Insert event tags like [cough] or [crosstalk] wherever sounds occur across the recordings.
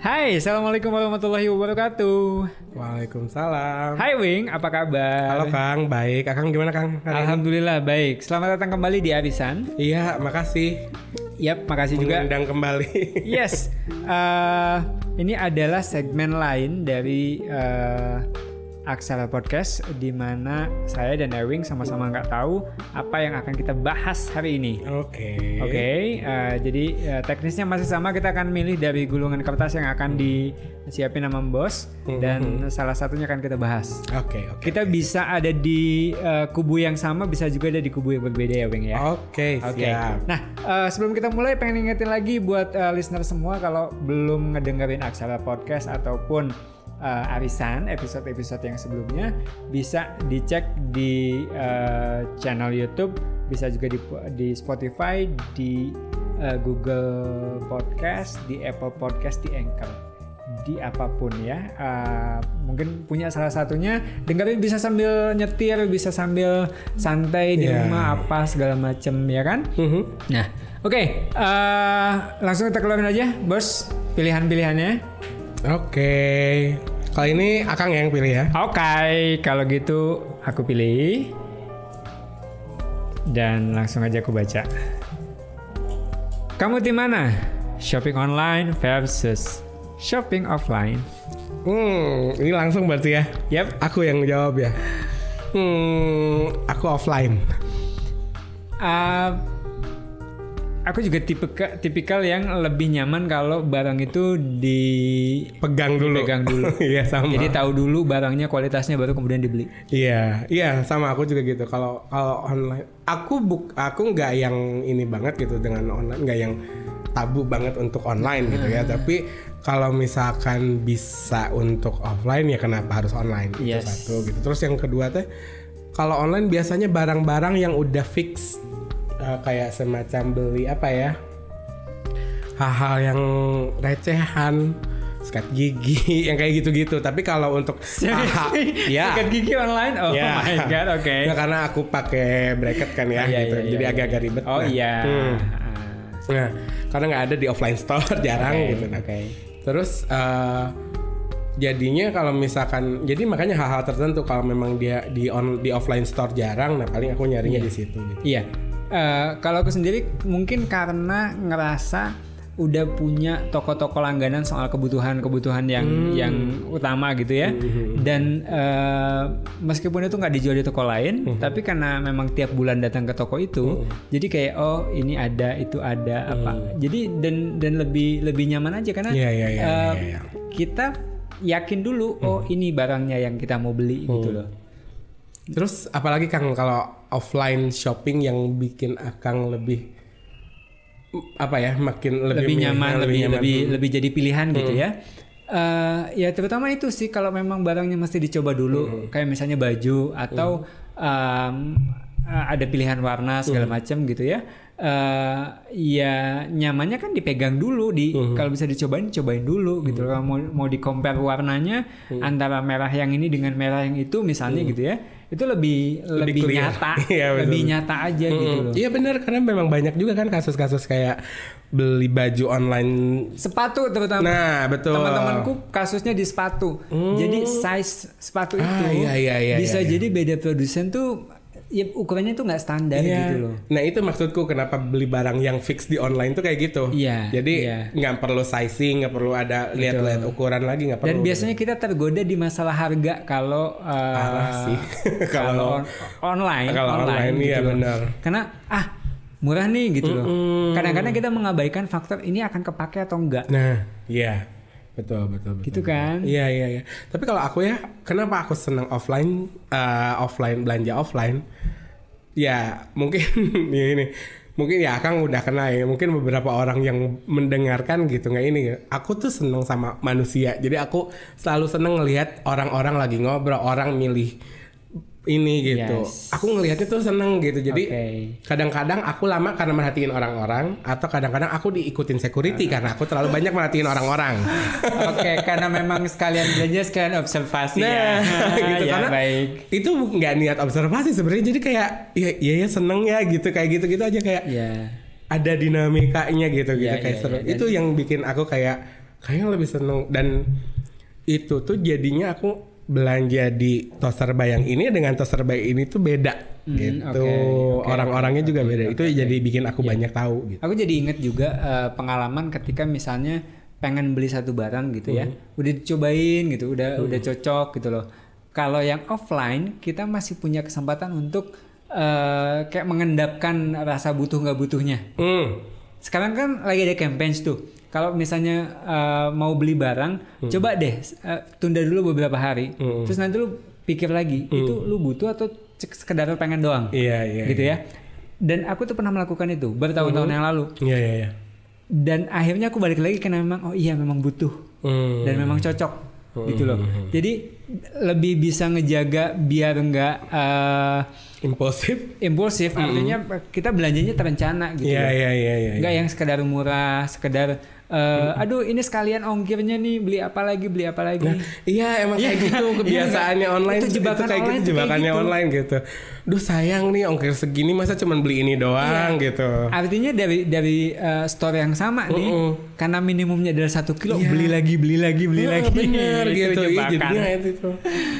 Hai, Assalamualaikum warahmatullahi wabarakatuh. Waalaikumsalam. Hai Wing, apa kabar? Halo Kang, baik. Akang gimana Kang? hari ini? Alhamdulillah baik. Selamat datang kembali di Arisan. Iya, makasih. Yap, makasih juga. Mengundang kembali. [laughs] Yes, eh, ini adalah segmen lain dari eh, Aksara Podcast di mana saya dan Ewing sama-sama nggak tahu apa yang akan kita bahas hari ini. Oke. Oke, eh, jadi eh, teknisnya masih sama. Kita akan milih dari gulungan kertas yang akan disiapin sama bos dan salah satunya akan kita bahas. Oke, oke. Kita bisa ada di eh, kubu yang sama, bisa juga ada di kubu yang berbeda ya, Wing ya. Oke, Oke. siap. Nah, eh, sebelum kita mulai pengen ingetin lagi buat eh, listener semua kalau belum ngedengerin Aksara Podcast ataupun eh, Arisan episode-episode yang sebelumnya bisa dicek di eh, channel YouTube, bisa juga di di Spotify, di eh, Google Podcast, di Apple Podcast, di Anchor di apa pun ya Eh, mungkin punya salah satunya dengerin bisa sambil nyetir bisa sambil santai di Ya. rumah apa segala macem ya kan Mhm. nah oke eh, langsung kita keluarin aja bos pilihan-pilihannya Oke. Kali ini Akang yang pilih ya. oke kalau gitu aku pilih dan langsung aja aku baca kamu tim mana shopping online versus shopping offline Hmm, ini langsung berarti ya. yep Aku yang jawab ya. Hmm, aku offline. Uh, aku juga tipe tipikal yang lebih nyaman kalau barang itu di Pegang dulu. Pegang dulu. [laughs] Iya, sama. jadi tahu dulu barangnya kualitasnya baru kemudian dibeli. Iya, iya sama aku juga gitu. Kalau kalau online, aku buk, aku nggak yang ini banget gitu dengan online, nggak yang tabu banget untuk online gitu ya. Hmm. Tapi kalau misalkan bisa untuk offline ya kenapa harus online? Itu Yes. satu gitu. Terus yang kedua teh, kalau online biasanya barang-barang yang udah fix eh, kayak semacam beli apa ya? Hal-hal yang recehan sikat gigi [laughs] yang kayak gitu-gitu tapi kalau untuk hal- ya Sikat gigi online. Oh Ya. my god, oke. Ya, karena aku pakai bracket kan ya, Iya, gitu. iya, Jadi iya, agak-agak ribet. Oh Nah, iya. hmm. Ah, Nah, karena nggak ada di offline store [laughs] jarang Oke, gitu. Nah, oke. Terus eh, jadinya kalau misalkan, jadi makanya hal-hal tertentu kalau memang dia di on di offline store jarang, nah paling aku nyarinya di situ. Gitu. Iya. Eh, kalau aku sendiri mungkin karena ngerasa udah punya toko-toko langganan soal kebutuhan-kebutuhan yang Hmm. yang utama gitu ya. Dan eh, meskipun itu nggak dijual di toko lain, Hmm. tapi karena memang tiap bulan datang ke toko itu, jadi kayak oh ini ada, itu ada apa. Jadi dan dan lebih lebih nyaman aja karena Hmm. Iya, iya, iya, eh, iya, iya. kita yakin dulu oh ini barangnya yang kita mau beli gitu Hmm. loh. Terus apalagi Kang kalau offline shopping yang bikin Akang lebih apa ya makin lebih, lebih nyaman, lebih nyaman. lebih lebih jadi pilihan gitu ya. Eh, ya terutama itu sih kalau memang barangnya mesti dicoba dulu, kayak misalnya baju atau em, eh, ada pilihan warna segala macam gitu ya. Eh, ya nyamannya kan dipegang dulu di kalau bisa dicobain cobain dulu gitu. Kalau mau mau di compare warnanya antara merah yang ini dengan merah yang itu misalnya gitu ya. Itu lebih lebih, clear. nyata, [laughs] betul. lebih nyata aja gitu loh. Iya benar karena memang banyak juga kan kasus-kasus kayak beli baju online. Sepatu terutama Nah betul. Teman-temanku kasusnya di sepatu. Jadi size sepatu itu Ah, iya, iya, iya, bisa iya, iya. jadi beda produsen tuh ya ukurannya tuh nggak standar Iya. gitu loh. Nah itu maksudku kenapa beli barang yang fix di online tuh kayak gitu. Iya, Jadi iya. nggak perlu sizing, nggak perlu ada lihat-lihat ukuran lagi nggak perlu. Dan biasanya kita tergoda di masalah harga kalau uh, Parah sih. [laughs] kalau on- online, Kalau online, iya, loh. benar. Karena ah murah nih gitu loh. Kadang-kadang kita mengabaikan faktor ini akan kepake atau enggak. Nah, iya. Betul, betul, betul. Gitu kan? Iya, iya, iya. Tapi kalau aku ya, kenapa aku senang offline, eh, offline belanja offline? Ya, mungkin [laughs] ya ini. Mungkin ya Kang udah kena ya. Mungkin beberapa orang yang mendengarkan gitu nggak ini. Aku tuh seneng sama manusia. Jadi aku selalu seneng ngelihat orang-orang lagi ngobrol, orang milih ini gitu. Yes. Aku ngelihatnya tuh seneng gitu. Jadi kadang-kadang aku lama karena merhatiin orang-orang atau kadang-kadang aku diikutin security karena aku terlalu banyak merhatiin orang-orang. [laughs] Oke, karena memang sekalian belanja sekalian observasi ya. Nah, [laughs] [laughs] gitu ya, karena baik. itu nggak niat observasi sebenarnya jadi kayak ya iya ya seneng ya gitu kayak gitu gitu aja kayak Ya. ada dinamikanya gitu gitu Iya, kayak iya, seru. iya, itu yang bikin aku kayak kayaknya lebih seneng dan itu tuh jadinya aku belanja di toaster bayang ini dengan toaster bayang ini tuh beda gitu. oke, oke, orang-orangnya juga beda. Itu jadi bikin aku banyak tahu gitu. Aku jadi inget juga eh, pengalaman ketika misalnya pengen beli satu barang gitu ya, udah dicobain gitu, udah udah cocok gitu loh. Kalau yang offline kita masih punya kesempatan untuk eh, kayak mengendapkan rasa butuh nggak butuhnya. Hmm. Sekarang kan lagi ada campaign tuh. Kalau misalnya eh, mau beli barang, coba deh eh, tunda dulu beberapa hari. Terus nanti lu pikir lagi, itu lu butuh atau sekedar pengen doang? iya iya gitu ya. Dan aku tuh pernah melakukan itu bertahun-tahun yang lalu. iya iya iya Dan akhirnya aku balik lagi karena memang oh iya memang butuh Hmm. dan memang cocok gitu loh. Jadi lebih bisa ngejaga biar nggak eh, impulsif impulsif. Artinya kita belanjanya terencana gitu. iya iya iya iya Nggak yang sekedar murah, sekedar eh, aduh ini sekalian ongkirnya nih beli apa lagi beli apa lagi. Iya emang kayak gitu kebiasaannya Iya, online itu jebakan kayak online gitu tuh kayak jebakannya gitu. online gitu. Duh sayang nih ongkir segini masa cuman beli ini doang Iya. gitu. Artinya dari dari eh, store yang sama nih, karena minimumnya adalah satu kilo, beli lagi, beli lagi, beli Iya, lagi. bener [laughs] Itu gitu. Iya, jadinya itu.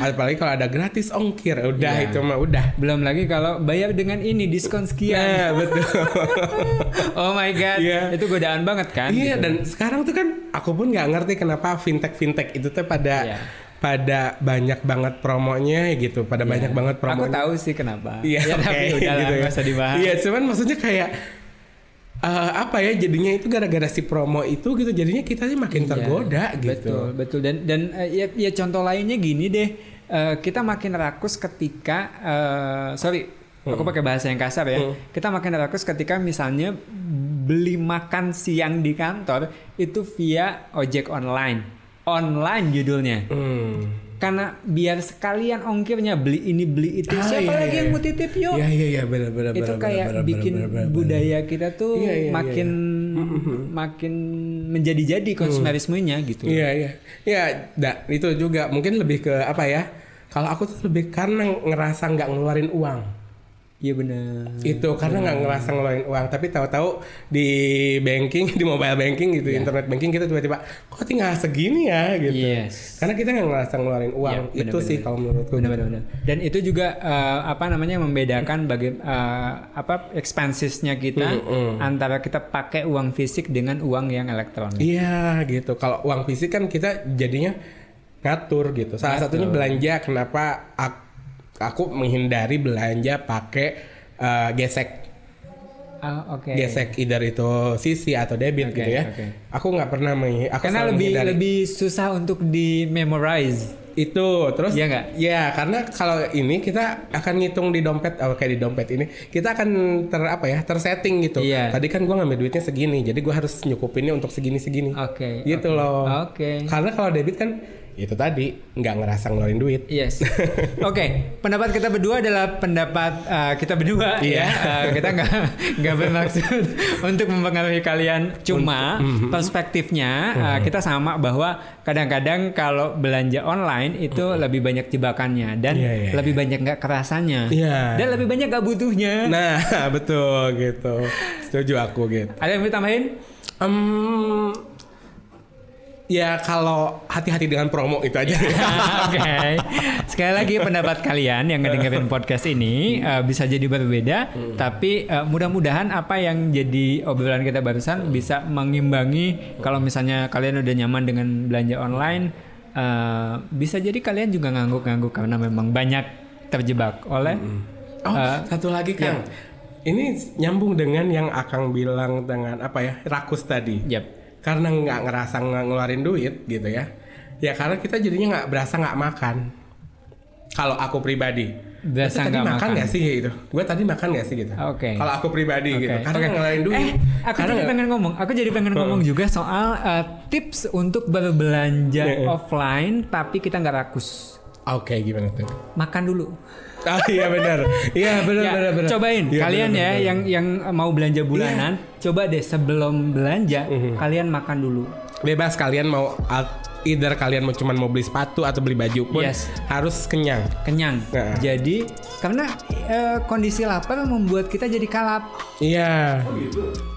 Apalagi kalau ada gratis ongkir, udah Iya. itu mah udah. Belum lagi kalau bayar dengan ini diskon sekian. Nah, betul. [laughs] oh my god, Iya. itu godaan banget kan? iya gitu. dan sekarang tuh kan aku pun nggak ngerti kenapa fintech fintech itu tuh pada Iya. pada banyak banget promonya gitu, pada banyak banget Aku promonya. tahu sih kenapa. Iya, ya, oke, tapi udah gitu ya. nggak usah dibahas. Iya, cuman maksudnya kayak eh, apa ya jadinya itu gara-gara si promo itu gitu jadinya kita sih makin Iya, tergoda gitu. Betul, betul. Dan dan eh, ya, ya contoh lainnya gini deh, Eh, kita makin rakus ketika, eh, sorry, Hmm. aku pakai bahasa yang kasar ya. Kita makin rakus ketika misalnya beli makan siang di kantor itu via ojek online, online judulnya. Hmm. Karena biar sekalian ongkirnya beli ini beli itu. Ah, Siapa iya, lagi iya, yang iya. mau titip yuk? Iya iya iya benar benar itu benar, kayak benar, bikin benar, benar, budaya kita tuh Iya, iya, iya, makin makin menjadi-jadi konsumerismenya gitu. Iya iya. Ya, da, itu juga mungkin lebih ke apa ya? Kalau aku tuh lebih karena ngerasa nggak ngeluarin uang. Iya benar. Itu karena nggak ngerasa ngeluarin uang, tapi tahu-tahu di banking, [laughs] di mobile banking gitu, internet banking kita tiba-tiba kok tinggal segini ya gitu. Yes. Karena kita nggak ngerasa ngeluarin uang. Iya, itu benar, sih benar. kalau menurutku. Benar benar benar. Dan itu juga eh, apa namanya membedakan bagi eh, apa expensesnya kita antara kita pakai uang fisik dengan uang yang elektronik. Iya gitu. Kalau uang fisik kan kita jadinya ngatur gitu. Salah satunya belanja kenapa ak- aku menghindari belanja pakai eh, gesek Ah, oke. gesek either itu sisi atau debit Oke, gitu ya. oke. Aku nggak pernah meng aku Karena lebih menghindari lebih susah untuk di memorize. itu terus Iya nggak? ya karena kalau ini kita akan ngitung di dompet oh, kayak di dompet ini kita akan ter apa ya tersetting gitu Iya. tadi kan gua ngambil duitnya segini jadi gua harus nyukupinnya untuk segini segini Oke. gitu loh Oke. karena kalau debit kan itu tadi nggak ngerasa ngeluarin duit Yes. Oke, pendapat kita berdua adalah pendapat uh, kita berdua Iya. ya. Uh, kita nggak nggak bermaksud [laughs] untuk mempengaruhi kalian. Cuma mhm. perspektifnya uh, kita sama bahwa kadang-kadang kalau belanja online itu lebih banyak jebakannya dan. Iya, iya, lebih banyak nggak kerasannya Iya. dan lebih banyak nggak butuhnya. nah [laughs] betul gitu setuju aku gitu Ada yang mau tambahin? Em, ya kalau hati-hati dengan promo itu aja [laughs] Oke. Sekali lagi pendapat kalian yang ngedengerin podcast ini uh, bisa jadi berbeda, tapi uh, mudah-mudahan apa yang jadi obrolan kita barusan bisa mengimbangi kalau misalnya kalian udah nyaman dengan belanja online, uh, bisa jadi kalian juga ngangguk-ngangguk karena memang banyak terjebak oleh Oh, uh, satu lagi Kang. Ini nyambung dengan yang Akang bilang dengan apa ya? Rakus tadi. Yap. Karena nggak ngerasa nggak ngeluarin duit gitu ya. Ya karena kita jadinya nggak berasa nggak makan. Kalau aku pribadi. Berasa nggak makan nggak sih gitu? Gue tadi makan nggak sih gitu? Oke. Kalau aku pribadi gitu. Oke, Karena oke. nggak ngeluarin duit. Eh, aku karena jadi pengen ngomong. Aku jadi pengen ngomong juga soal uh, tips untuk berbelanja offline tapi kita nggak rakus. Oke gimana tuh? Makan dulu. Ah iya benar. Iya benar Ya, benar benar. cobain Iya, kalian benar, ya benar. yang yang mau belanja bulanan, coba deh sebelum belanja Mhm. kalian makan dulu. bebas kalian mau either kalian mau cuman mau beli sepatu atau beli baju pun Yes. harus kenyang. kenyang. Nah. Jadi karena eh, kondisi lapar membuat kita jadi kalap. Iya.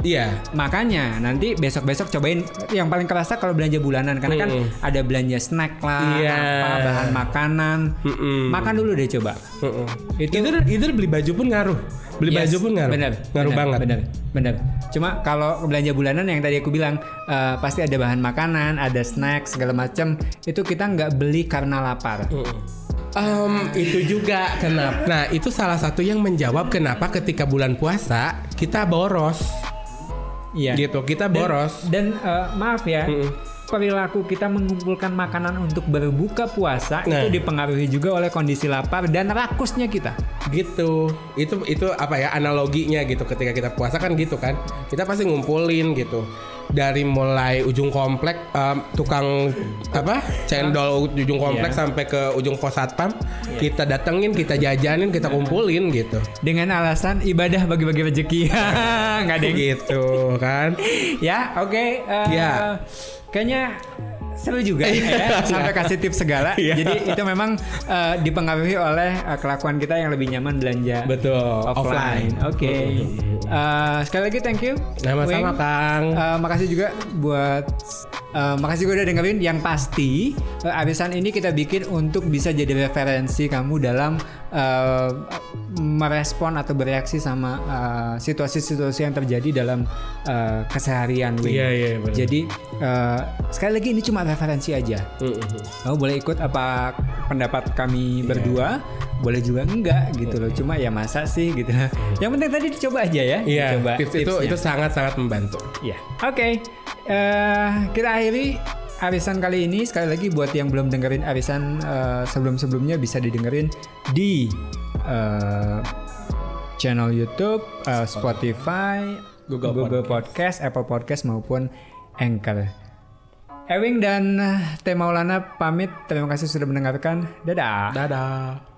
Iya. Makanya nanti besok-besok cobain yang paling kerasa kalau belanja bulanan karena kan Mm. ada belanja snack lah, Iya. apa bahan makanan. Mm-mm. Makan dulu deh coba. Mm-mm. Itu- Either, either beli baju pun ngaruh. Beli Yes, baju pun ngaruh. Bener, ngaruh bener, banget. Bener, bener. Cuma kalau belanja bulanan yang tadi aku bilang eh, pasti ada bahan makanan, ada snack segala macam. Itu kita nggak beli karena lapar. Em, itu juga kenapa? Nah itu salah satu yang menjawab kenapa ketika bulan puasa kita boros. Iya. Gitu kita Dan- boros. Dan, eh, maaf ya, perilaku kita mengumpulkan makanan untuk berbuka puasa Nah. itu dipengaruhi juga oleh kondisi lapar dan rakusnya kita. gitu itu itu apa ya analoginya gitu ketika kita puasa kan gitu kan kita pasti ngumpulin gitu dari mulai ujung komplek em, tukang apa cendol ujung komplek Iya. sampai ke ujung pos satpam kita datengin kita jajanin kita kumpulin gitu Dengan alasan ibadah bagi-bagi rezeki. [laughs] Nggak ada gitu kan ya oke eh, Ya. kayaknya seru juga. Ya sampai kasih tips segala. Iya. jadi itu memang eh, dipengaruhi oleh eh, kelakuan kita yang lebih nyaman belanja betul. offline. Oke. Eh, sekali lagi thank you sama-sama kang. Eh, makasih juga buat eh, makasih juga udah dengerin. Yang pasti eh, arisan ini kita bikin untuk bisa jadi referensi kamu dalam eh, merespon atau bereaksi sama eh, situasi-situasi yang terjadi dalam eh, keseharian Wing. Iya, iya, benar. Jadi eh, sekali lagi ini cuma referensi aja. Kamu boleh ikut apa pendapat kami berdua, boleh juga enggak gitu loh. Cuma ya masa sih gitu. Yang penting tadi dicoba aja ya. Iya, Dicoba tips itu tipsnya. itu sangat-sangat membantu. Ya, oke. Eh, kita akhiri arisan kali ini sekali lagi buat yang belum dengerin arisan eh, sebelum-sebelumnya bisa didengerin di eh, channel YouTube, eh, Spotify, Google Podcast, Apple Podcast maupun Anchor. Ewing dan Teh Maulana pamit. Terima kasih sudah mendengarkan. Dadah. Dadah.